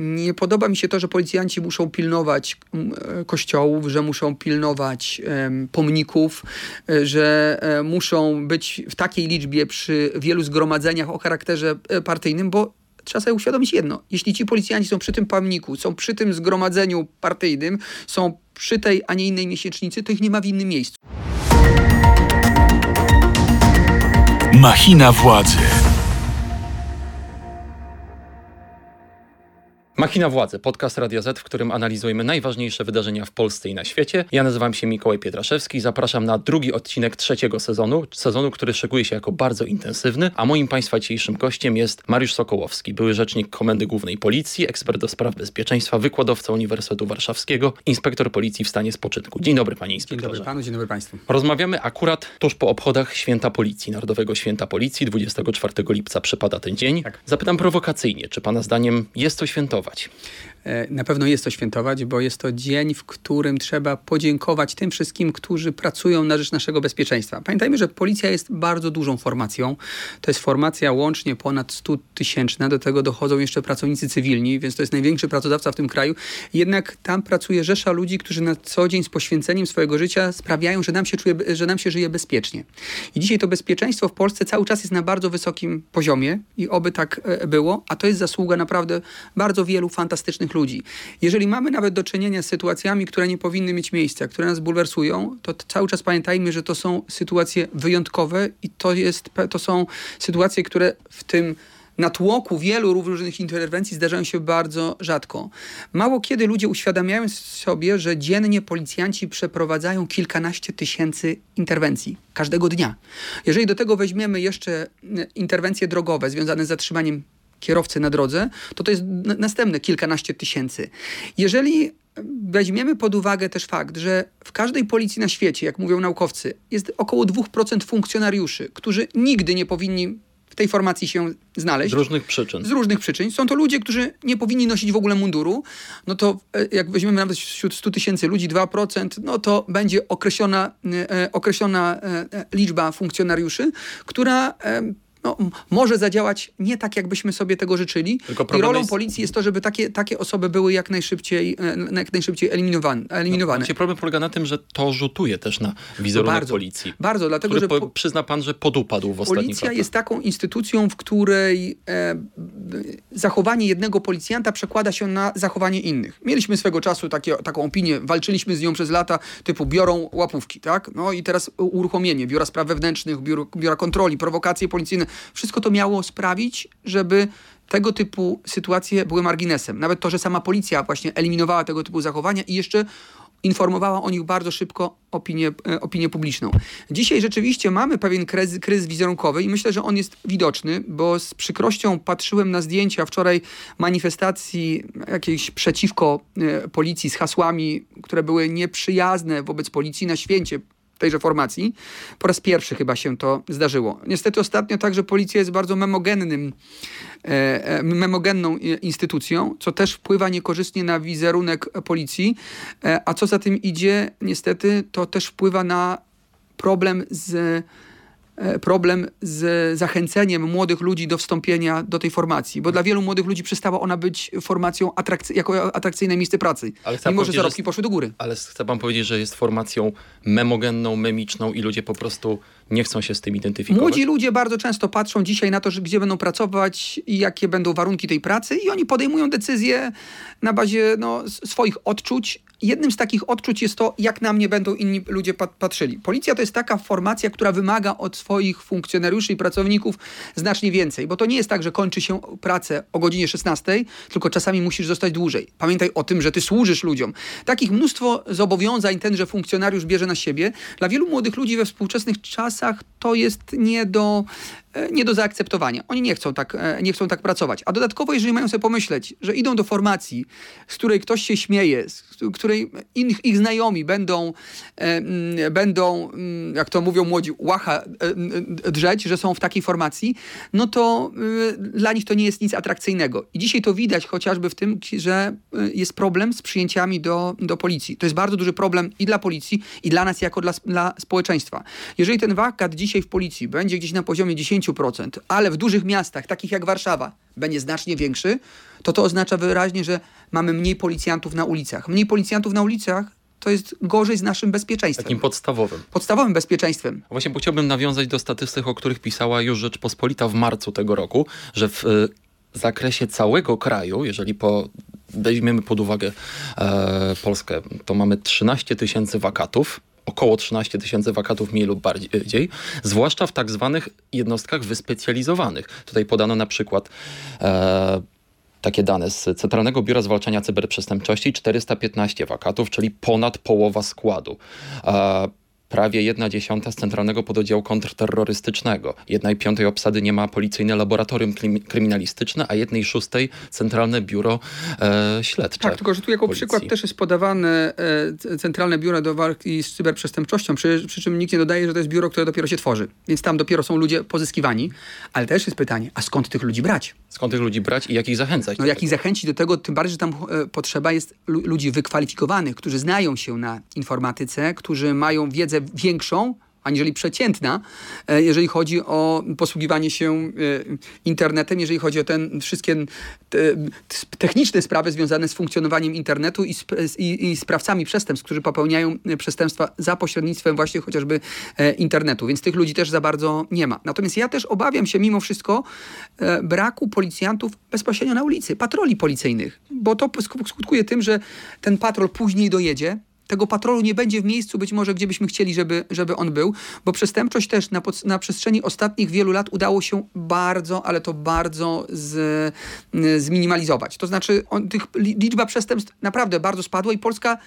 Nie podoba mi się to, że policjanci muszą pilnować e, kościołów, że muszą pilnować pomników, e, że e, muszą być w takiej liczbie przy wielu zgromadzeniach o charakterze partyjnym, bo trzeba sobie uświadomić jedno. Jeśli ci policjanci są przy tym pomniku, są przy tym zgromadzeniu partyjnym, są przy tej, a nie innej miesięcznicy, to ich nie ma w innym miejscu. Machina władzy. Machina Władzy, podcast Radio Z, w którym analizujemy najważniejsze wydarzenia w Polsce i na świecie. Ja nazywam się Mikołaj Pietraszewski, zapraszam na drugi odcinek trzeciego sezonu, sezonu, który szykuje się jako bardzo intensywny, a moim Państwa dzisiejszym gościem jest Mariusz Sokołowski, były rzecznik Komendy Głównej Policji, ekspert do spraw bezpieczeństwa, wykładowca Uniwersytetu Warszawskiego, inspektor Policji w stanie spoczynku. Dzień dobry Panie Inspektorze. Dzień dobry Panu, dzień dobry Państwu. Rozmawiamy akurat tuż po obchodach Święta Policji, Narodowego Święta Policji, 24 lipca przypada ten dzień. Tak. Zapytam prowokacyjnie, czy Pana zdaniem jest to świętować? E, na pewno jest to świętować, bo jest to dzień, w którym trzeba podziękować tym wszystkim, którzy pracują na rzecz naszego bezpieczeństwa. Pamiętajmy, że policja jest bardzo dużą formacją. To jest formacja łącznie ponad 100 tysięczna. Do tego dochodzą jeszcze pracownicy cywilni, więc to jest największy pracodawca w tym kraju. Jednak tam pracuje rzesza ludzi, którzy na co dzień z poświęceniem swojego życia sprawiają, że nam się, czuje, że nam się żyje bezpiecznie. I dzisiaj to bezpieczeństwo w Polsce cały czas jest na bardzo wysokim poziomie i oby tak e, było, a to jest zasługa naprawdę bardzo wielu fantastycznych innych ludzi. Jeżeli mamy nawet do czynienia z sytuacjami, które nie powinny mieć miejsca, które nas bulwersują, to cały czas pamiętajmy, że to są sytuacje wyjątkowe i to, jest, to są sytuacje, które w tym natłoku wielu różnych interwencji zdarzają się bardzo rzadko. Mało kiedy ludzie uświadamiają sobie, że dziennie policjanci przeprowadzają kilkanaście tysięcy interwencji każdego dnia. Jeżeli do tego weźmiemy jeszcze interwencje drogowe związane z zatrzymaniem kierowcy na drodze, to to jest następne kilkanaście tysięcy. Jeżeli weźmiemy pod uwagę też fakt, że w każdej policji na świecie, jak mówią naukowcy, jest około 2% funkcjonariuszy, którzy nigdy nie powinni w tej formacji się znaleźć. Z różnych przyczyn. Z różnych przyczyn. Są to ludzie, którzy nie powinni nosić w ogóle munduru. No to e, jak weźmiemy nawet wśród 100 tysięcy ludzi 2%, no to będzie określona, e, określona e, liczba funkcjonariuszy, która no, może zadziałać nie tak, jakbyśmy sobie tego życzyli. I rolą jest... policji jest to, żeby takie, takie osoby były jak najszybciej, e, jak najszybciej eliminowane. eliminowane. No, problem polega na tym, że to rzutuje też na wizerunek bardzo, policji. Bardzo, dlatego że... Po, przyzna pan, że podupadł w ostatnich Policja jest taką instytucją, w której e, zachowanie jednego policjanta przekłada się na zachowanie innych. Mieliśmy swego czasu takie, taką opinię, walczyliśmy z nią przez lata, typu biorą łapówki, tak? No i teraz uruchomienie Biura Spraw Wewnętrznych, Biura, biura Kontroli, prowokacje policyjne, wszystko to miało sprawić, żeby tego typu sytuacje były marginesem. Nawet to, że sama policja właśnie eliminowała tego typu zachowania i jeszcze informowała o nich bardzo szybko opinię, e, opinię publiczną. Dzisiaj rzeczywiście mamy pewien kryzys, kryzys wizerunkowy i myślę, że on jest widoczny, bo z przykrością patrzyłem na zdjęcia wczoraj manifestacji jakiejś przeciwko e, policji z hasłami, które były nieprzyjazne wobec policji na święcie tejże formacji. Po raz pierwszy chyba się to zdarzyło. Niestety ostatnio także policja jest bardzo memogennym, e, e memogenną instytucją, co też wpływa niekorzystnie na wizerunek policji, e, a co za tym idzie, niestety to też wpływa na problem z problem z zachęceniem młodych ludzi do wstąpienia do tej formacji, bo dla wielu młodych ludzi przestała ona być formacją atrakcy jako atrakcyjne miejsce pracy, ale mimo że zarobki że, poszły do góry. Ale chcę pan powiedzieć, że jest formacją memogenną, memiczną i ludzie po prostu nie chcą się z tym identyfikować? Młodzi ludzie bardzo często patrzą dzisiaj na to, że gdzie będą pracować i jakie będą warunki tej pracy i oni podejmują decyzje na bazie no, swoich odczuć, jednym z takich odczuć jest to, jak na mnie będą inni ludzie patrzyli. Policja to jest taka formacja, która wymaga od swoich funkcjonariuszy i pracowników znacznie więcej, bo to nie jest tak, że kończy się pracę o godzinie 16, tylko czasami musisz zostać dłużej. Pamiętaj o tym, że ty służysz ludziom. Takich mnóstwo zobowiązań tenże funkcjonariusz bierze na siebie. Dla wielu młodych ludzi we współczesnych czasach to jest nie do nie do zaakceptowania. Oni nie chcą, tak, e, nie chcą tak pracować. A dodatkowo, jeżeli mają sobie pomyśleć, że idą do formacji, z której ktoś się śmieje, z której innych, ich znajomi będą, e, będą, jak to mówią młodzi, łacha drzeć, że są w takiej formacji, no to dla nich to nie jest nic atrakcyjnego. I dzisiaj to widać chociażby w tym, że jest problem z przyjęciami do, do policji. To jest bardzo duży problem i dla policji, i dla nas jako dla, dla społeczeństwa. Jeżeli ten wakat dzisiaj w policji będzie gdzieś na poziomie 10 10%, ale w dużych miastach, takich jak Warszawa, będzie znacznie większy, to to oznacza wyraźnie, że mamy mniej policjantów na ulicach. Mniej policjantów na ulicach to jest gorzej z naszym bezpieczeństwem. Takim podstawowym. Podstawowym bezpieczeństwem. Właśnie, bo chciałbym nawiązać do statystyk, o których pisała już Rzeczpospolita w marcu tego roku, że w zakresie całego kraju, jeżeli po, weźmiemy pod uwagę e, Polskę, to mamy 13 tysięcy wakatów, około 13 tysięcy wakatów mniej lub bardziej, zwłaszcza w tak zwanych jednostkach wyspecjalizowanych. Tutaj podano na przykład e, takie dane z Centralnego Biura Zwalczania Cyberprzestępczości 415 wakatów, czyli ponad połowa składu. E, prawie jedna dziesiąta z Centralnego Pododdziału Kontrterrorystycznego. Jednej piątej obsady nie ma policyjne laboratorium kryminalistyczne, a jednej szóstej Centralne Biuro e, Śledcze. Tak, tylko że tu jako policji. przykład też jest podawane e, Centralne Biuro do Walki z Cyberprzestępczością, przy, przy czym nikt nie dodaje, że to jest biuro, które dopiero się tworzy. Więc tam dopiero są ludzie pozyskiwani, ale też jest pytanie, a skąd tych ludzi brać? Skąd tych ludzi brać i jak ich zachęcać? No jak ich zachęcić do tego, tym bardziej, że tam e, potrzeba jest ludzi wykwalifikowanych, którzy znają się na informatyce, którzy mają wiedzę większą, aniżeli przeciętna, e, jeżeli chodzi o posługiwanie się e, internetem, jeżeli chodzi o ten wszystkie te, techniczne sprawy związane z funkcjonowaniem internetu i, i, i, sprawcami przestępstw, którzy popełniają przestępstwa za pośrednictwem właśnie chociażby e, internetu, więc tych ludzi też za bardzo nie ma. Natomiast ja też obawiam się mimo wszystko braku policjantów bezpośrednio na ulicy, patroli policyjnych, bo to skutkuje tym, że ten patrol później dojedzie, tego patrolu nie będzie w miejscu być może, gdzie byśmy chcieli, żeby, żeby on był, bo przestępczość też na, na przestrzeni ostatnich wielu lat udało się bardzo, ale to bardzo z, zminimalizować. To znaczy on, tych, liczba przestępstw naprawdę bardzo spadła i Polska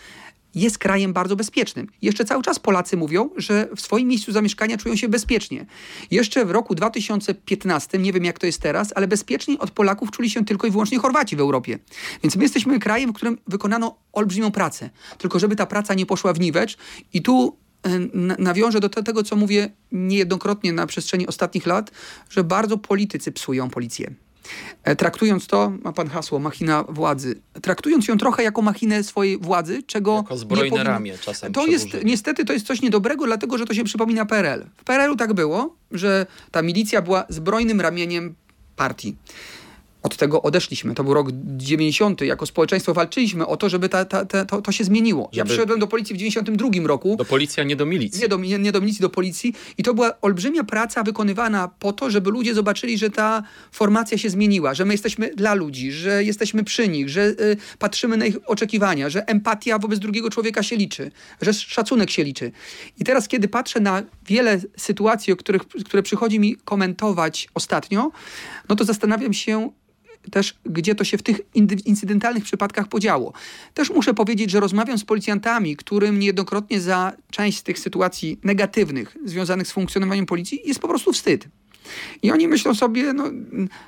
jest krajem bardzo bezpiecznym. Jeszcze cały czas Polacy mówią, że w swoim miejscu zamieszkania czują się bezpiecznie. Jeszcze w roku 2015, nie wiem jak to jest teraz, ale bezpieczniej od Polaków czuli się tylko i wyłącznie Chorwaci w Europie. Więc my jesteśmy krajem, w którym wykonano olbrzymią pracę. Tylko żeby ta praca nie poszła w niwecz i tu e, nawiążę do tego, co mówię niejednokrotnie na przestrzeni ostatnich lat, że bardzo politycy psują policję. E, traktując to, ma pan hasło, machina władzy, traktując ją trochę jako machinę swojej władzy, czego jako zbrojne powinno... ramię czasem To jest, niestety to jest coś niedobrego, dlatego że to się przypomina PRL. W PRL-u tak było, że ta milicja była zbrojnym ramieniem partii od tego odeszliśmy. To był rok 90. Jako społeczeństwo walczyliśmy o to, żeby ta, ta, ta to, to, się zmieniło. Żeby... Ja przyszedłem do policji w 92 roku. Do policji, a nie do milicji. Nie do, nie, nie do milicji, do policji. I to była olbrzymia praca wykonywana po to, żeby ludzie zobaczyli, że ta formacja się zmieniła, że my jesteśmy dla ludzi, że jesteśmy przy nich, że y, patrzymy na ich oczekiwania, że empatia wobec drugiego człowieka się liczy, że szacunek się liczy. I teraz, kiedy patrzę na wiele sytuacji, o których, które przychodzi mi komentować ostatnio, no to zastanawiam się, też, gdzie to się w tych incydentalnych przypadkach podziało. Też muszę powiedzieć, że rozmawiam z policjantami, którym niejednokrotnie za część z tych sytuacji negatywnych związanych z funkcjonowaniem policji jest po prostu wstyd. I oni myślą sobie, no,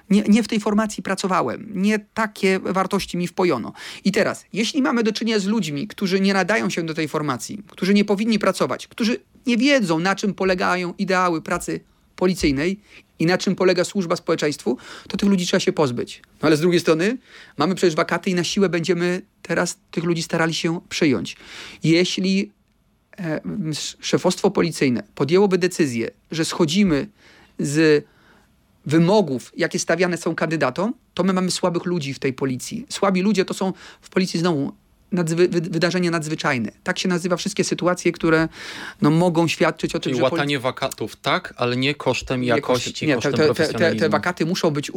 nie, nie, w tej formacji pracowałem, nie takie wartości mi wpojono. I teraz, jeśli mamy do czynienia z ludźmi, którzy nie nadają się do tej formacji, którzy nie powinni pracować, którzy nie wiedzą, na czym polegają ideały pracy policyjnej i na czym polega służba społeczeństwu, to tych ludzi trzeba się pozbyć. No ale z drugiej strony mamy przecież wakaty i na siłę będziemy teraz tych ludzi starali się przyjąć. Jeśli e, szefostwo policyjne podjęłoby decyzję, że schodzimy z wymogów, jakie stawiane są kandydatom, to my mamy słabych ludzi w tej policji. Słabi ludzie to są w policji znowu nadzwy, wydarzenia nadzwyczajne. Tak się nazywa wszystkie sytuacje, które no, mogą świadczyć o Czyli tym, że... łatanie wakatów tak, ale nie kosztem jakości, nie, kosztem te, te, te, te, wakaty muszą być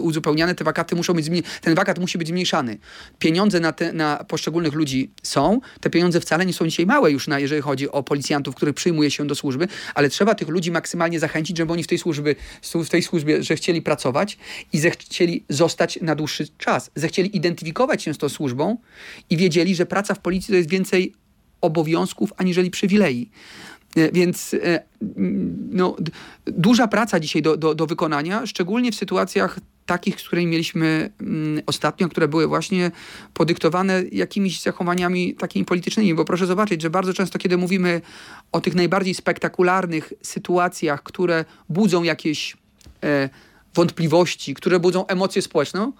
uzupełniane, te wakaty muszą być ten wakat musi być zmniejszany. Pieniądze na, te, na poszczególnych ludzi są, te pieniądze wcale nie są dzisiaj małe już, na, jeżeli chodzi o policjantów, których przyjmuje się do służby, ale trzeba tych ludzi maksymalnie zachęcić, żeby oni w tej, służby, w tej służbie, że chcieli pracować i zechcieli zostać na dłuższy czas, zechcieli identyfikować się z tą służbą i wiedzieli, że praca w policji to jest więcej obowiązków aniżeli przywilei. E, więc e, no, duża praca dzisiaj do, do, do wykonania, szczególnie w sytuacjach takich, z którymi mieliśmy mm, ostatnio, które były właśnie podyktowane jakimiś zachowaniami takimi politycznymi, bo proszę zobaczyć, że bardzo często, kiedy mówimy o tych najbardziej spektakularnych sytuacjach, które budzą jakieś e, wątpliwości, które budzą emocje społeczne,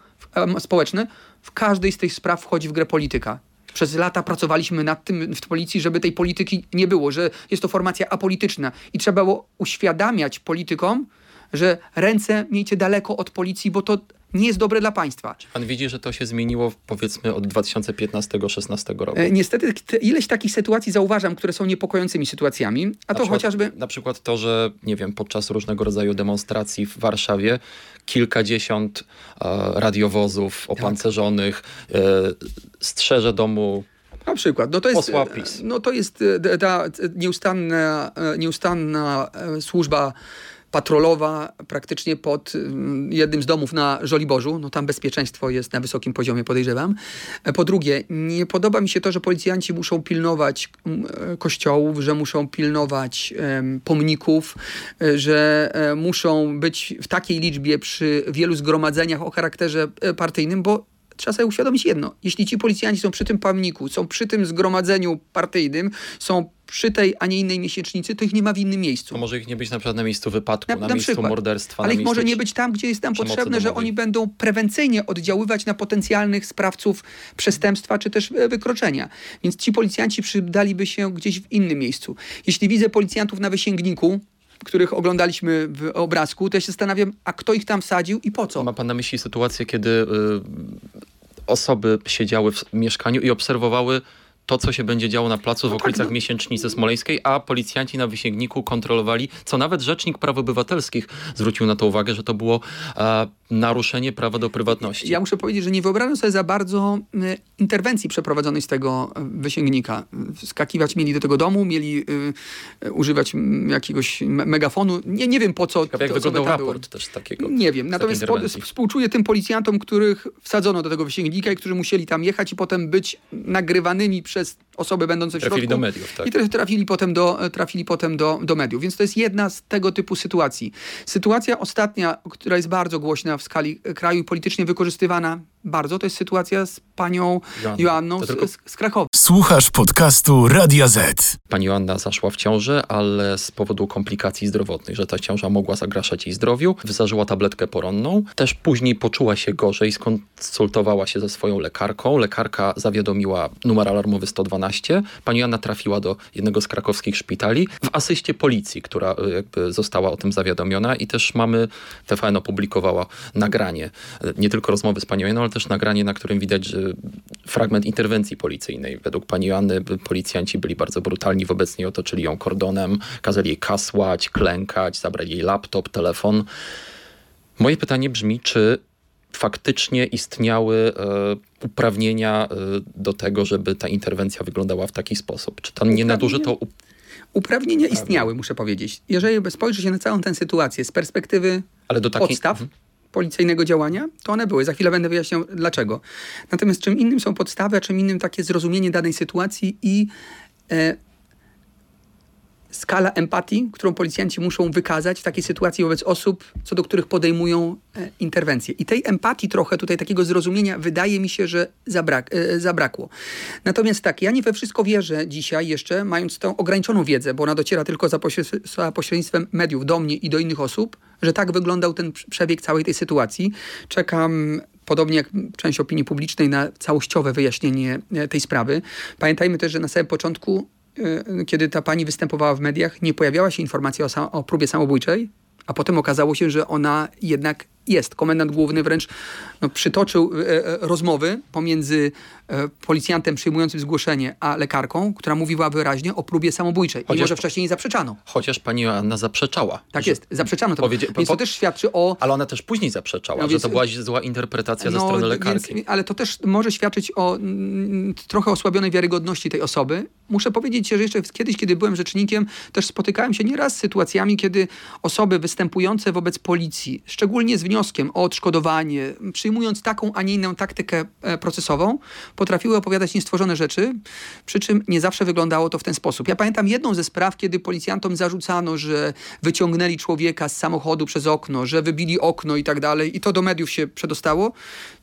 społeczne, w każdej z tych spraw wchodzi w grę polityka. Przez lata pracowaliśmy nad tym w policji, żeby tej polityki nie było, że jest to formacja apolityczna i trzeba było uświadamiać politykom, że ręce miejcie daleko od policji, bo to nie jest dobre dla państwa. Czy pan widzi, że to się zmieniło powiedzmy od 2015-16 roku? E, niestety ileś takich sytuacji zauważam, które są niepokojącymi sytuacjami, a na to przykład, chociażby... Na przykład to, że nie wiem, podczas różnego rodzaju demonstracji w Warszawie kilkadziesiąt e, radiowozów opancerzonych e, strzeże domu na przykład. No to jest. No to jest e, ta nieustanna, e, nieustanna e, służba patrolowa praktycznie pod mm, jednym z domów na Żoliborzu. No tam bezpieczeństwo jest na wysokim poziomie, podejrzewam. Po drugie, nie podoba mi się to, że policjanci muszą pilnować mm, kościołów, że muszą pilnować pomników, że um, muszą być w takiej liczbie przy wielu zgromadzeniach o charakterze partyjnym, bo trzeba sobie uświadomić jedno. Jeśli ci policjanci są przy tym pomniku, są przy tym zgromadzeniu partyjnym, są przy tej, a nie innej miesięcznicy, to ich nie ma w innym miejscu. To może ich nie być na przykład na miejscu wypadku, na, na, na miejscu przykład. morderstwa. Ale ich może nie być tam, gdzie jest nam potrzebne, domowej. że oni będą prewencyjnie oddziaływać na potencjalnych sprawców przestępstwa czy też e, wykroczenia. Więc ci policjanci przydaliby się gdzieś w innym miejscu. Jeśli widzę policjantów na wysięgniku, których oglądaliśmy w obrazku, to ja się zastanawiam, a kto ich tam wsadził i po co? Ma pan na myśli sytuację, kiedy y, osoby siedziały w mieszkaniu i obserwowały to, co się będzie działo na placu w no okolicach tak, no. Miesięcznicy Smoleńskiej, a policjanci na Wysięgniku kontrolowali, co nawet Rzecznik Praw Obywatelskich zwrócił na to uwagę, że to było e, naruszenie prawa do prywatności. Ja muszę powiedzieć, że nie wyobrażam sobie za bardzo y, interwencji przeprowadzonej z tego e, Wysięgnika. Skakiwać mieli do tego domu, mieli y, używać jakiegoś megafonu. Nie, nie wiem po co. Ciekawe, jak wyglądał raport też takiego. Nie wiem. Natomiast współczuję tym policjantom, których wsadzono do tego Wysięgnika i którzy musieli tam jechać i potem być nagrywanymi przez osoby będące w trafili środku. do mediów, tak. I trafili potem, do, trafili potem do, do mediów. Więc to jest jedna z tego typu sytuacji. Sytuacja ostatnia, która jest bardzo głośna w skali kraju i politycznie wykorzystywana bardzo, to jest sytuacja z panią Joanną, Joanną z, tylko... z, Krakowa. Słuchasz podcastu Radia Z. Pani Joanna zaszła w ciążę, ale z powodu komplikacji zdrowotnych, że ta ciąża mogła zagraszać jej zdrowiu, zażyła tabletkę poronną. Też później poczuła się gorzej, skonsultowała się ze swoją lekarką. Lekarka zawiadomiła numer alarmowy 112. Pani Joanna trafiła do jednego z krakowskich szpitali w asyście policji, która y, jakby została o tym zawiadomiona i też mamy, TVN opublikowała nagranie, y, nie tylko rozmowy z panią Joanną, ale też nagranie, na którym widać że fragment interwencji policyjnej. Według pani Joanny policjanci byli bardzo brutalni wobec niej, otoczyli ją kordonem, kazali jej kasłać, klękać, zabrali jej laptop, telefon. Moje pytanie brzmi, czy faktycznie istniały e, uprawnienia e, do tego, żeby ta interwencja wyglądała w taki sposób? Czy tam nie nadużyto Uprawnienia istniały, muszę powiedzieć. Jeżeli spojrzy się na całą tę sytuację z perspektywy Ale do takiej... podstaw, mhm policyjnego działania, to one były. Za chwilę będę wyjaśniał dlaczego. Natomiast czym innym są podstawy, a czym innym takie zrozumienie danej sytuacji i e, skala empatii, którą policjanci muszą wykazać w takiej sytuacji wobec osób, co do których podejmują e, interwencje. I tej empatii trochę, tutaj takiego zrozumienia, wydaje mi się, że zabrak, e, zabrakło. Natomiast tak, ja nie we wszystko wierzę dzisiaj jeszcze, mając tą ograniczoną wiedzę, bo ona dociera tylko za, za pośrednictwem mediów do mnie i do innych osób, że tak wyglądał ten przebieg całej tej sytuacji. Czekam podobnie jak część opinii publicznej, na całościowe wyjaśnienie e, tej sprawy. Pamiętajmy też, że na samym początku kiedy ta pani występowała w mediach, nie pojawiała się informacja o, o próbie samobójczej, a potem okazało się, że ona jednak jest. Komendant główny wręcz no, przytoczył e, e, rozmowy pomiędzy e, policjantem przyjmującym zgłoszenie, a lekarką, która mówiła wyraźnie o próbie samobójczej, chociaż, mimo że wcześniej nie zaprzeczano. Chociaż pani Joanna zaprzeczała. Tak jest, zaprzeczano to. Powiedzie, więc to też świadczy o... Ale ona też później zaprzeczała, no, że to była zła interpretacja no, ze strony lekarki. Więc, ale to też może świadczyć o mm, trochę osłabionej wiarygodności tej osoby. Muszę powiedzieć, że jeszcze kiedyś, kiedy byłem rzecznikiem, też spotykałem się nieraz z sytuacjami, kiedy osoby występujące wobec policji, szczególnie z wnioskiem o odszkodowanie, przyjmując taką, a nie inną taktykę e, procesową, potrafiły opowiadać niestworzone rzeczy, przy czym nie zawsze wyglądało to w ten sposób. Ja pamiętam jedną ze spraw, kiedy policjantom zarzucano, że wyciągnęli człowieka z samochodu przez okno, że wybili okno i tak dalej i to do mediów się przedostało.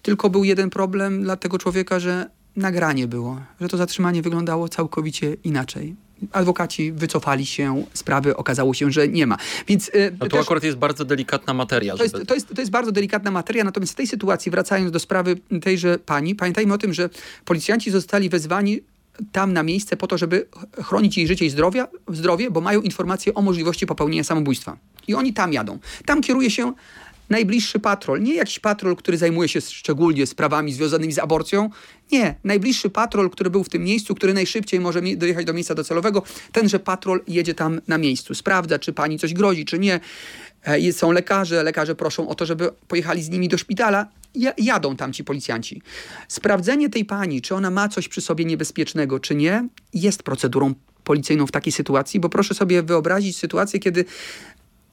Tylko był jeden problem dla tego człowieka, że nagranie było, że to zatrzymanie wyglądało całkowicie inaczej adwokaci wycofali się, sprawy okazało się, że nie ma. Więc, e, no to też, akurat jest bardzo delikatna materia. To, żeby... jest, to, jest, to jest bardzo delikatna materia, natomiast w tej sytuacji, wracając do sprawy tejże pani, pamiętajmy o tym, że policjanci zostali wezwani tam na miejsce po to, żeby chronić jej życie i zdrowia, zdrowie, bo mają informacje o możliwości popełnienia samobójstwa. I oni tam jadą. Tam kieruje się najbliższy patrol, nie jakiś patrol, który zajmuje się szczególnie sprawami związanymi z aborcją, nie, najbliższy patrol, który był w tym miejscu, który najszybciej może dojechać do miejsca docelowego, tenże patrol jedzie tam na miejscu, sprawdza, czy pani coś grozi, czy nie. E, są lekarze, lekarze proszą o to, żeby pojechali z nimi do szpitala. Jadą tam ci policjanci. Sprawdzenie tej pani, czy ona ma coś przy sobie niebezpiecznego, czy nie, jest procedurą policyjną w takiej sytuacji, bo proszę sobie wyobrazić sytuację, kiedy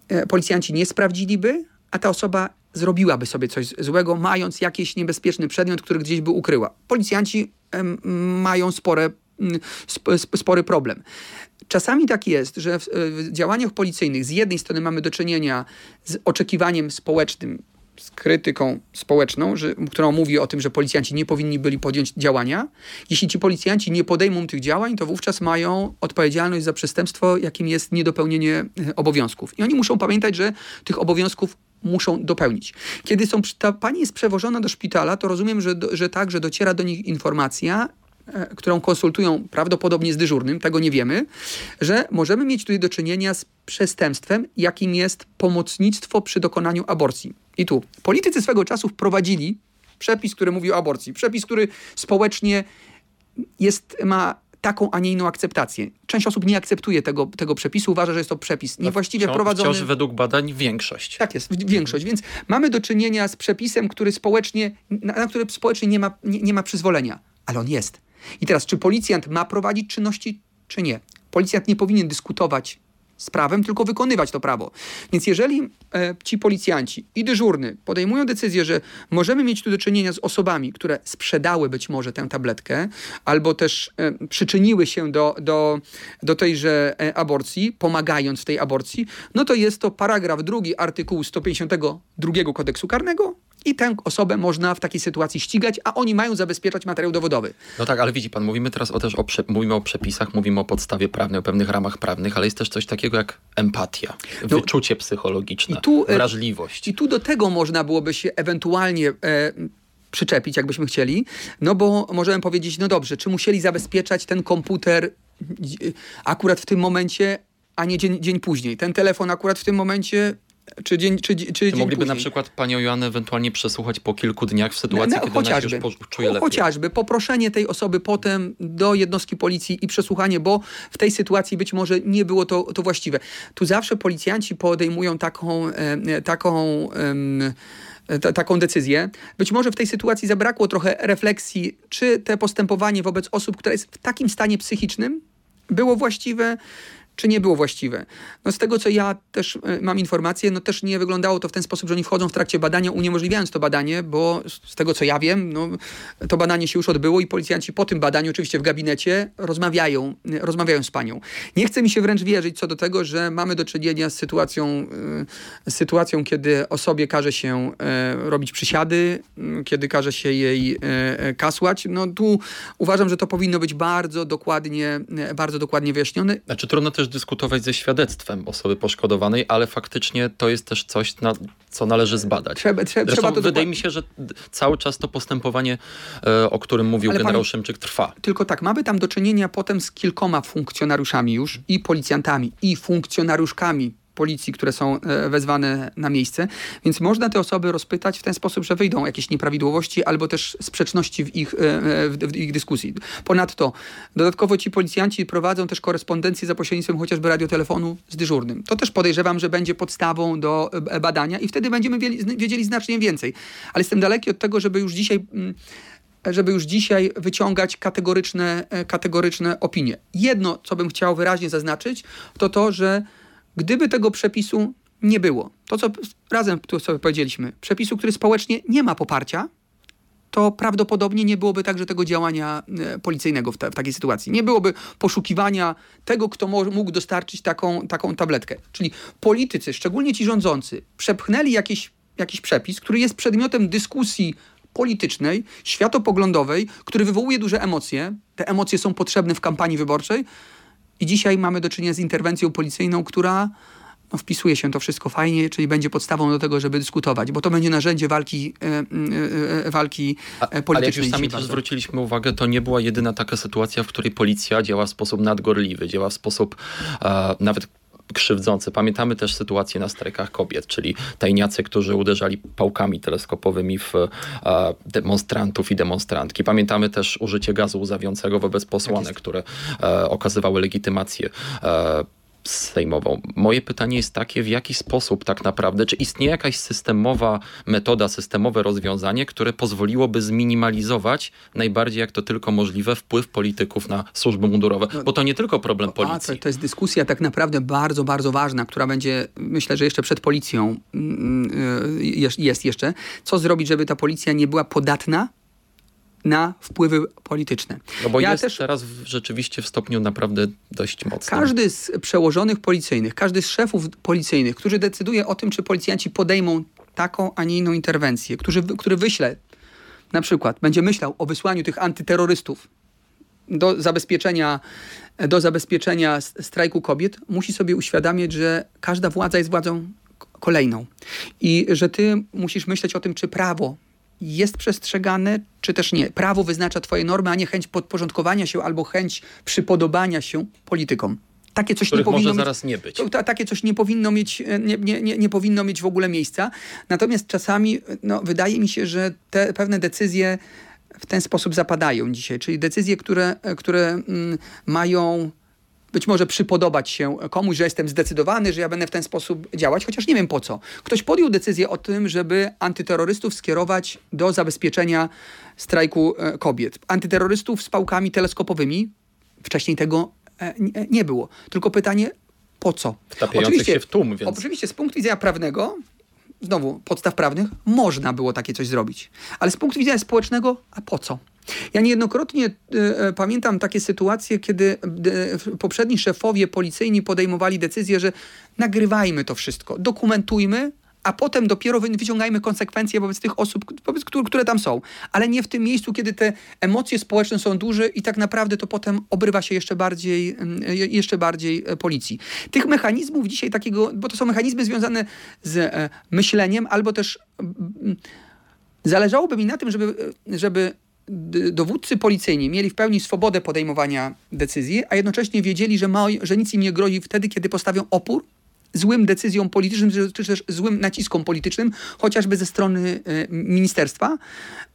e, policjanci nie sprawdziliby, a ta osoba zrobiłaby sobie coś złego, mając jakiś niebezpieczny przedmiot, który gdzieś by ukryła. Policjanci mają spore, spory problem. Czasami tak jest, że w, w działaniach policyjnych z jednej strony mamy do czynienia z oczekiwaniem społecznym, z krytyką społeczną, że, którą mówi o tym, że policjanci nie powinni byli podjąć działania. Jeśli ci policjanci nie podejmą tych działań, to wówczas mają odpowiedzialność za przestępstwo, jakim jest niedopełnienie e, obowiązków. I oni muszą pamiętać, że tych obowiązków muszą dopełnić. Kiedy są, ta pani jest przewożona do szpitala, to rozumiem, że, że tak, że dociera do nich informacja, e, którą konsultują prawdopodobnie z dyżurnym, tego nie wiemy, że możemy mieć tutaj do czynienia z przestępstwem, jakim jest pomocnictwo przy dokonaniu aborcji. I tu politycy swego czasu wprowadzili przepis, który mówi o aborcji. Przepis, który społecznie jest, ma taką, a nie inną akceptację. Część osób nie akceptuje tego, tego przepisu, uważa, że jest to przepis niewłaściwie wciąż, wprowadzony. Wciąż według badań większość. Tak jest, większość. Więc mamy do czynienia z przepisem, który społecznie, na, na który społecznie nie ma, nie, nie ma przyzwolenia, ale on jest. I teraz, czy policjant ma prowadzić czynności, czy nie? Policjant nie powinien dyskutować z prawem, tylko wykonywać to prawo. Więc jeżeli e, ci policjanci i dyżurny podejmują decyzję, że możemy mieć tu do czynienia z osobami, które sprzedały być może tę tabletkę, albo też e, przyczyniły się do, do, do tejże e, aborcji, pomagając w tej aborcji, no to jest to paragraf drugi artykułu 152 kodeksu karnego, i tę osobę można w takiej sytuacji ścigać, a oni mają zabezpieczać materiał dowodowy. No tak, ale widzi pan, mówimy teraz o, też o, mówimy o przepisach, mówimy o podstawie prawnej, o pewnych ramach prawnych, ale jest też coś takiego jak empatia, no, wyczucie psychologiczne, i tu, e, wrażliwość. I tu do tego można byłoby się ewentualnie... E, przyczepić, jakbyśmy chcieli, no bo możemy powiedzieć, no dobrze, czy musieli zabezpieczać ten komputer akurat w tym momencie, a nie dzień, dzień później. Ten telefon akurat w tym momencie, czy dzień, czy, czy, czy dzień mogliby później. na przykład panią Joannę ewentualnie przesłuchać po kilku dniach w sytuacji, no, no, kiedy chociażby, ona się już czuje lepiej? Chociażby poproszenie tej osoby potem do jednostki policji i przesłuchanie, bo w tej sytuacji być może nie było to, to właściwe. Tu zawsze policjanci podejmują taką, e, taką e, taką decyzję. Być może w tej sytuacji zabrakło trochę refleksji, czy te postępowanie wobec osób, które jest w takim stanie psychicznym, było właściwe, czy nie było właściwe. No z tego, co ja też e, mam informację, no też nie wyglądało to w ten sposób, że oni wchodzą w trakcie badania, uniemożliwiając to badanie, bo z tego, co ja wiem, no, to badanie się już odbyło i policjanci po tym badaniu, oczywiście w gabinecie, rozmawiają, e, rozmawiają z panią. Nie chce mi się wręcz wierzyć co do tego, że mamy do czynienia z sytuacją, e, z sytuacją kiedy osobie każe się robić przysiady, kiedy każe się jej kasłać. No tu uważam, że to powinno być bardzo dokładnie, bardzo dokładnie wyjaśnione. Znaczy trudno też dyskutować ze świadectwem osoby poszkodowanej, ale faktycznie to jest też coś, na co należy zbadać. Trzeba, trzeba, trzeba to wydaje mi się, że cały czas to postępowanie, e, o którym mówił ale generał pan, Szymczyk, trwa. Tylko tak, mamy tam do czynienia potem z kilkoma funkcjonariuszami już i policjantami, i funkcjonariuszkami policji, które są e, wezwane na miejsce, więc można te osoby rozpytać w ten sposób, że wyjdą jakieś nieprawidłowości albo też sprzeczności w ich, e, e, w ich dyskusji. Ponadto dodatkowo ci policjanci prowadzą też korespondencję za pośrednictwem chociażby radiotelefonu z dyżurnym. To też podejrzewam, że będzie podstawą do badania i wtedy będziemy wiedzieli znacznie więcej. Ale jestem daleki od tego, żeby już dzisiaj mm, żeby już dzisiaj wyciągać kategoryczne, kategoryczne opinie. Jedno, co bym chciał wyraźnie zaznaczyć, to to, że Gdyby tego przepisu nie było, to co razem tu sobie powiedzieliśmy, przepisu, który społecznie nie ma poparcia, to prawdopodobnie nie byłoby także tego działania e, policyjnego w, ta, w takiej sytuacji. Nie byłoby poszukiwania tego, kto mógł dostarczyć taką, taką tabletkę. Czyli politycy, szczególnie ci rządzący, przepchnęli jakiś, jakiś przepis, który jest przedmiotem dyskusji politycznej, światopoglądowej, który wywołuje duże emocje. Te emocje są potrzebne w kampanii wyborczej, i dzisiaj mamy do czynienia z interwencją policyjną, która no, wpisuje się to wszystko fajnie, czyli będzie podstawą do tego, żeby dyskutować, bo to będzie narzędzie walki, e, e, e walki politycznej. Ale jak już sami też zwróciliśmy uwagę, to nie była jedyna taka sytuacja, w której policja działa w sposób nadgorliwy, działa w sposób e, nawet krzywdzące. Pamiętamy też sytuację na strajkach kobiet, czyli tajniacy, którzy uderzali pałkami teleskopowymi w e, demonstrantów i demonstrantki. Pamiętamy też użycie gazu łzawiącego wobec posłanek, które e, okazywały legitymację e, sejmową. Moje pytanie jest takie, w jaki sposób tak naprawdę, czy istnieje jakaś systemowa metoda, systemowe rozwiązanie, które pozwoliłoby zminimalizować najbardziej jak to tylko możliwe wpływ polityków na służby mundurowe? No, Bo to nie tylko problem policji. A, to, jest dyskusja tak naprawdę bardzo, bardzo ważna, która będzie, myślę, że jeszcze przed policją mm, y, jest jeszcze. Co zrobić, żeby ta policja nie była podatna na wpływy polityczne. No bo ja jest też, teraz w, rzeczywiście w stopniu naprawdę dość mocnym. Każdy z przełożonych policyjnych, każdy z szefów policyjnych, którzy decyduje o tym, czy policjanci podejmą taką, a nie inną interwencję, który, który wyśle, na przykład będzie myślał o wysłaniu tych antyterrorystów do zabezpieczenia, do zabezpieczenia strajku kobiet, musi sobie uświadamiać, że każda władza jest władzą kolejną i że ty musisz myśleć o tym, czy prawo jest przestrzegane, czy też nie. Prawo wyznacza twoje normy, a nie chęć podporządkowania się albo chęć przypodobania się politykom. Takie coś nie powinno może zaraz nie być. To, takie coś nie powinno mieć, e, nie, nie, nie, nie powinno mieć w ogóle miejsca. Natomiast czasami no, wydaje mi się, że te pewne decyzje w ten sposób zapadają dzisiaj. Czyli decyzje, które, e, które mm, mają być może przypodobać się komuś, że jestem zdecydowany, że ja będę w ten sposób działać, chociaż nie wiem po co. Ktoś podjął decyzję o tym, żeby antyterrorystów skierować do zabezpieczenia strajku e, kobiet. Antyterrorystów z pałkami teleskopowymi. Wcześniej tego e, nie było. Tylko pytanie, po co? Oczywiście, się w tłum, więc... Oczywiście z punktu widzenia prawnego, znowu podstaw prawnych, można było takie coś zrobić. Ale z punktu widzenia społecznego, a po co? Ja niejednokrotnie y, pamiętam takie sytuacje, kiedy y, poprzedni szefowie policyjni podejmowali decyzję, że nagrywajmy to wszystko, dokumentujmy, a potem dopiero wyciągajmy konsekwencje wobec tych osób, wobec których, które tam są. Ale nie w tym miejscu, kiedy te emocje społeczne są duże i tak naprawdę to potem obrywa się jeszcze bardziej, jeszcze bardziej policji. Tych mechanizmów dzisiaj takiego, bo to są mechanizmy związane z myśleniem, albo też zależałoby mi na tym, żeby, żeby dowódcy policyjni mieli w pełni swobodę podejmowania decyzji, a jednocześnie wiedzieli, że, ma, że nic im nie grozi wtedy, kiedy postawią opór złym decyzjom politycznym, czy też złym naciskom politycznym, chociażby ze strony e, ministerstwa,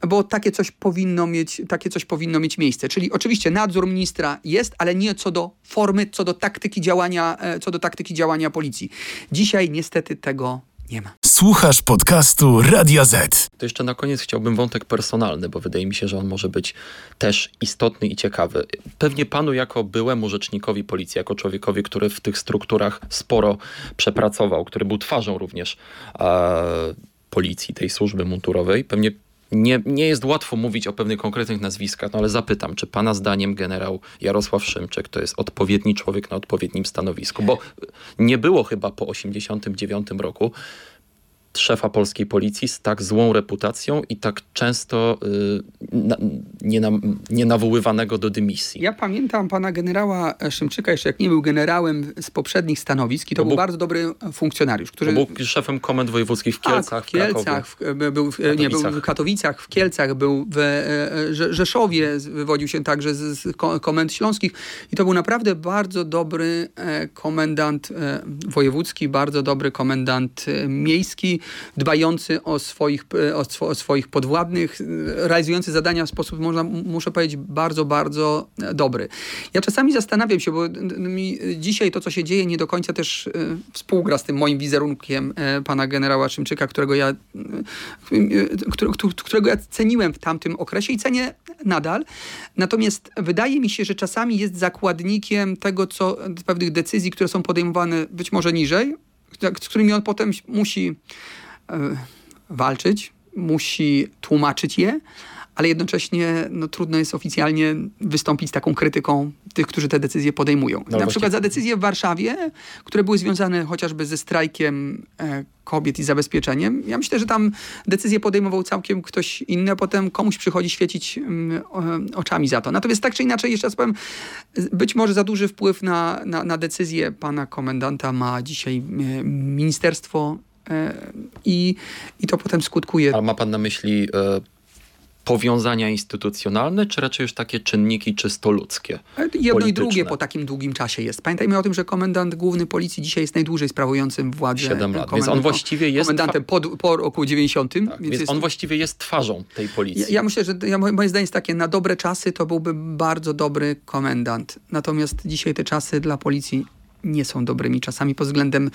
bo takie coś powinno mieć, takie coś powinno mieć miejsce. Czyli oczywiście nadzór ministra jest, ale nie co do formy, co do taktyki działania, e, co do taktyki działania policji. Dzisiaj niestety tego nie ma. Słuchasz podcastu Radia Z. To jeszcze na koniec chciałbym wątek personalny, bo wydaje mi się, że on może być też istotny i ciekawy. Pewnie panu jako byłemu rzecznikowi policji, jako człowiekowi, który w tych strukturach sporo przepracował, który był twarzą również e, policji, tej służby mundurowej, pewnie nie, nie jest łatwo mówić o pewnych konkretnych nazwiskach, no ale zapytam, czy pana zdaniem generał Jarosław Szymczyk to jest odpowiedni człowiek na odpowiednim stanowisku? Bo nie było chyba po 1989 roku szefa polskiej policji z tak złą reputacją i tak często y, na, nie, na, nie nawoływanego do dymisji. Ja pamiętam pana generała Szymczyka, jeszcze jak nie był generałem z poprzednich stanowisk i to, to był, był, bardzo dobry funkcjonariusz. Który... był szefem komend wojewódzkich w Kielcach, tak, w Kielcach, w, był, w, nie, był w Katowicach, w Kielcach, był w e, Rzeszowie, wywodził się także z, z komend śląskich i to był naprawdę bardzo dobry e, komendant e, wojewódzki, bardzo dobry komendant miejski, dbający o swoich, e, o, o swoich podwładnych, e, realizujący zadania w sposób, można, muszę powiedzieć, bardzo, bardzo e, dobry. Ja czasami zastanawiam się, bo mi dzisiaj to, co się dzieje, nie do końca też współgra z tym moim wizerunkiem pana generała Szymczyka, którego ja, którego ja ceniłem w tamtym okresie i cenię nadal. Natomiast wydaje mi się, że czasami jest zakładnikiem tego, co pewnych decyzji, które są podejmowane być może niżej, z którymi on potem musi E, walczyć, musi tłumaczyć je, ale jednocześnie no, trudno jest oficjalnie wystąpić z taką krytyką tych, którzy te decyzje podejmują. No Na właśnie. przykład za decyzje w Warszawie, które były związane chociażby ze strajkiem e, kobiet i zabezpieczeniem. Ja myślę, że tam decyzję podejmował całkiem ktoś inny, a potem komuś przychodzi świecić mm, oczami za to. Natomiast tak czy inaczej, jeszcze raz powiem, być może za duży wpływ na, na, na decyzję pana komendanta ma dzisiaj e, Ministerstwo E, i, i to potem skutkuje. Ale ma pan na myśli e, powiązania instytucjonalne, czy raczej już takie czynniki czysto ludzkie? Jedno i drugie po takim długim czasie jest. Pamiętajmy o tym, że komendant główny policji dzisiaj jest najdłużej sprawującym władzę. 7 lat, więc on właściwie jest... Komendantem po, po roku 90. Tak, więc, więc jest... on właściwie jest twarzą tej policji. Ja, ja myślę, że ja, moje zdanie jest takie, na dobre czasy to byłby bardzo dobry komendant. Natomiast dzisiaj te czasy dla policji nie są dobrymi czasami pod względem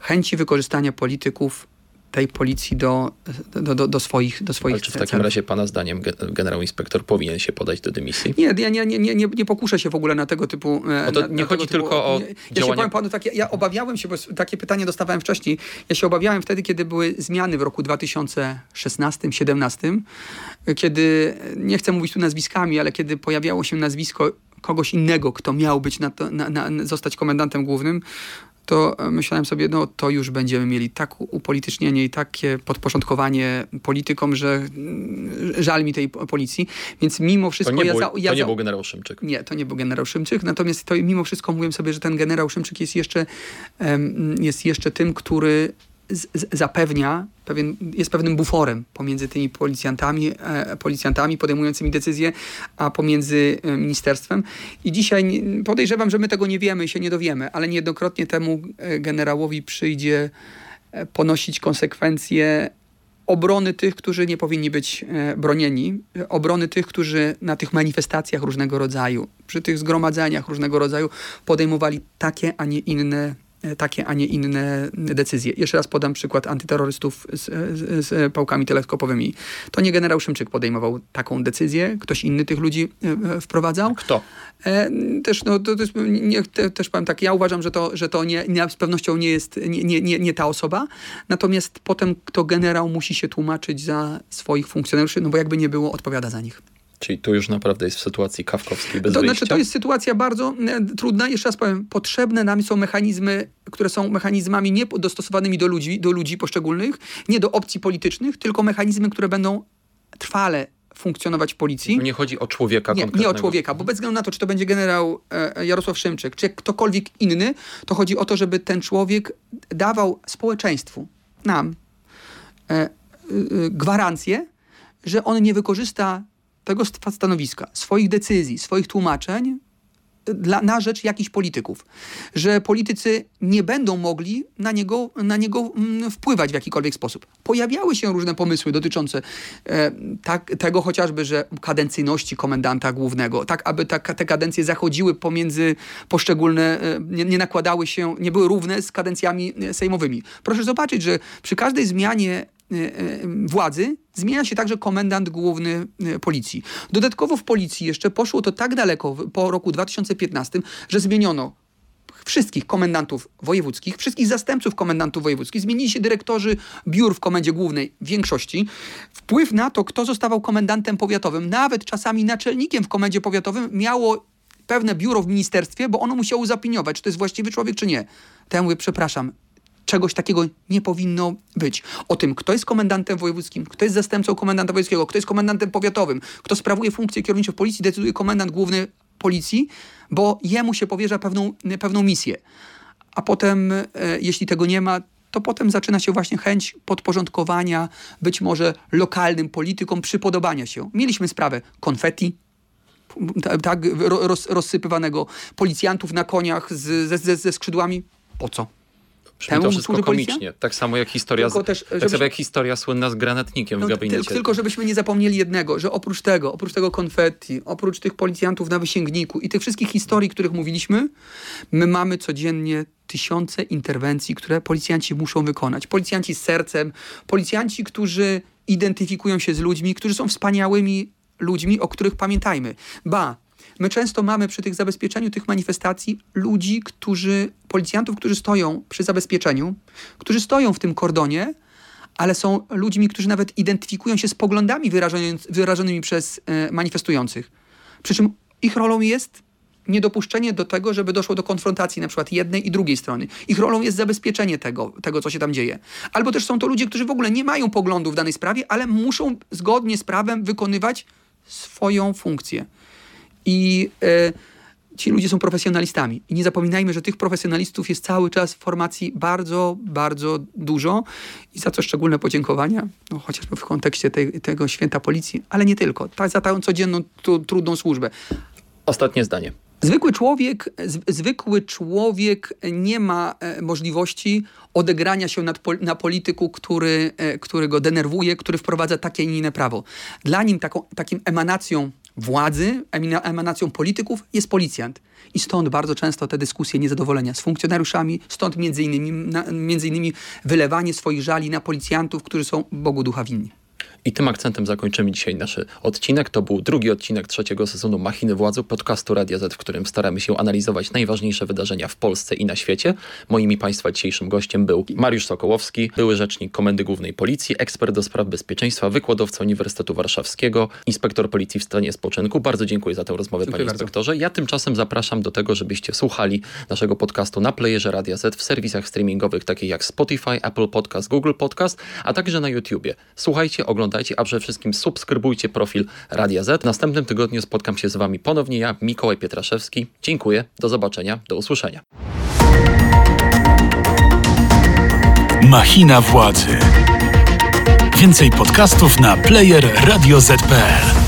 chęci wykorzystania polityków tej policji do, do, do, do swoich do swoich Ale czy w takim razie pana zdaniem generał inspektor powinien się podać do dymisji? Nie, ja nie, nie, nie, nie, pokuszę się w ogóle na tego typu... No to na, nie na chodzi tylko typu, o nie, Ja się powiem panu tak, ja, ja obawiałem się, bo takie pytanie dostawałem wcześniej, ja się obawiałem wtedy, kiedy były zmiany w roku 2016-17, kiedy, nie chcę mówić tu nazwiskami, ale kiedy pojawiało się nazwisko kogoś innego, kto miał być na to, na, na, zostać komendantem głównym, to myślałem sobie, no to już będziemy mieli tak upolitycznienie i takie podporządkowanie politykom, że mm, żal mi tej policji. Więc mimo wszystko... To nie, ja był, za, ja to nie był generał Szymczyk. Nie, to nie był generał Szymczyk. Natomiast to mimo wszystko mówiłem sobie, że ten generał Szymczyk jest jeszcze, jest jeszcze tym, który zapewnia, pewien, jest pewnym buforem pomiędzy tymi policjantami, e, policjantami podejmującymi decyzje, a pomiędzy e, ministerstwem. I dzisiaj podejrzewam, że my tego nie wiemy się nie dowiemy, ale niejednokrotnie temu e, generałowi przyjdzie ponosić konsekwencje obrony tych, którzy nie powinni być bronieni, obrony tych, którzy na tych manifestacjach różnego rodzaju, przy tych zgromadzeniach różnego rodzaju podejmowali takie, a nie inne takie, a nie inne decyzje. Jeszcze raz podam przykład antyterrorystów z, z, z pałkami teleskopowymi. To nie generał Szymczyk podejmował taką decyzję, ktoś inny tych ludzi e, wprowadzał. Kto? E, też, no, to, to jest, nie, te, też powiem tak, ja uważam, że to, że to nie, nie, z pewnością nie jest nie, nie, nie, nie ta osoba, natomiast potem kto generał musi się tłumaczyć za swoich funkcjonariuszy, no bo jakby nie było, odpowiada za nich. Czyli tu już naprawdę jest w sytuacji kawkowskiej bez To wyjścia? znaczy, to jest sytuacja bardzo e, trudna. Jeszcze raz powiem, potrzebne nam są mechanizmy, które są mechanizmami nie dostosowanymi do ludzi, do ludzi poszczególnych, nie do opcji politycznych, tylko mechanizmy, które będą trwale funkcjonować w policji. Nie chodzi o człowieka nie, konkretnego. Nie o człowieka, bo bez względu na to, czy to będzie generał e, Jarosław Szymczyk, czy ktokolwiek inny, to chodzi o to, żeby ten człowiek dawał społeczeństwu, nam, e, e, gwarancję, że on nie wykorzysta tego stanowiska, swoich decyzji, swoich tłumaczeń dla, na rzecz jakichś polityków. Że politycy nie będą mogli na niego, na niego mm, wpływać w jakikolwiek sposób. Pojawiały się różne pomysły dotyczące e, tak, tego chociażby, że kadencyjności komendanta głównego, tak aby ta, te kadencje zachodziły pomiędzy poszczególne, e, nie, nie nakładały się, nie były równe z kadencjami e, sejmowymi. Proszę zobaczyć, że przy każdej zmianie władzy Zmienia się także komendant główny y, policji. Dodatkowo w policji jeszcze poszło to tak daleko po roku 2015, że zmieniono wszystkich komendantów wojewódzkich, wszystkich zastępców komendantów wojewódzkich, zmienili się dyrektorzy biur w komendzie głównej w większości. Wpływ na to, kto zostawał komendantem powiatowym, nawet czasami naczelnikiem w komendzie powiatowym, miało pewne biuro w ministerstwie, bo ono musiało zapiniować, czy to jest właściwy człowiek, czy nie. To ja mówię, przepraszam, czegoś takiego nie powinno być. O tym, kto jest komendantem wojewódzkim, kto jest zastępcą komendanta wojewódzkiego, kto jest komendantem powiatowym, kto sprawuje funkcje kierownicze w policji, decyduje komendant główny policji, bo jemu się powierza pewną, pewną misję. A potem, e, jeśli tego nie ma, to potem zaczyna się właśnie chęć podporządkowania być może lokalnym politykom, przypodobania się. Mieliśmy sprawę konfetti, tak, roz, rozsypywanego policjantów na koniach z, ze, ze skrzydłami. Po co? Brzmi to wszystko komicznie. Policja? Tak samo jak historia, też, tak samo jak historia słynna z granatnikiem no, w gabinecie. Tylko, tylko żebyśmy nie zapomnieli jednego, że oprócz tego, oprócz tego konfetti, oprócz tych policjantów na wysięgniku i tych wszystkich historii, których mówiliśmy, my mamy codziennie tysiące interwencji, które policjanci muszą wykonać. Policjanci z sercem, policjanci, którzy identyfikują się z ludźmi, którzy są wspaniałymi ludźmi, o których pamiętajmy. Ba, My często mamy przy tych zabezpieczeniu tych manifestacji ludzi, którzy, policjantów, którzy stoją przy zabezpieczeniu, którzy stoją w tym kordonie, ale są ludźmi, którzy nawet identyfikują się z poglądami wyrażonymi przez e, manifestujących. Przy czym ich rolą jest niedopuszczenie do tego, żeby doszło do konfrontacji na przykład jednej i drugiej strony. Ich rolą jest zabezpieczenie tego, tego, co się tam dzieje. Albo też są to ludzie, którzy w ogóle nie mają poglądów w danej sprawie, ale muszą zgodnie z prawem wykonywać swoją funkcję. I e, ci ludzie są profesjonalistami. I nie zapominajmy, że tych profesjonalistów jest cały czas w formacji bardzo, bardzo dużo i za co szczególne podziękowania, no, chociażby w kontekście tej, tego święta policji, ale nie tylko, za tą codzienną, tu, trudną służbę. Ostatnie zdanie. Zwykły człowiek, zwykły człowiek nie ma e, możliwości odegrania się na polityku, który, e, który go denerwuje, który wprowadza takie, nie inne prawo. Dla nim taką, takim emanacją władzy, emanacją polityków jest policjant. I stąd bardzo często te dyskusje niezadowolenia z funkcjonariuszami, stąd między innymi, między innymi wylewanie swoich żali na policjantów, którzy są Bogu ducha winni. I tym akcentem zakończymy dzisiaj nasz odcinek. To był drugi odcinek trzeciego sezonu Machiny Władzy, podcastu Radia Z, w którym staramy się analizować najważniejsze wydarzenia w Polsce i na świecie. Moim i Państwa dzisiejszym gościem był Mariusz Sokołowski, były rzecznik Komendy Głównej Policji, ekspert do spraw bezpieczeństwa, wykładowca Uniwersytetu Warszawskiego, inspektor policji w stanie spoczynku. Bardzo dziękuję za tę rozmowę, dziękuję panie bardzo. inspektorze. Ja tymczasem zapraszam do tego, żebyście słuchali naszego podcastu na playerze Radia Z w serwisach streamingowych takich jak Spotify, Apple Podcast, Google Podcast, a także na YouTubie. Słuchajcie, oglądajcie oglądajcie, a przede wszystkim subskrybujcie profil Radia Z. W następnym tygodniu spotkam się z Wami ponownie ja, Mikołaj Pietraszewski. Dziękuję, do zobaczenia, do usłyszenia. Machina władzy. Więcej podcastów na player radioz.pl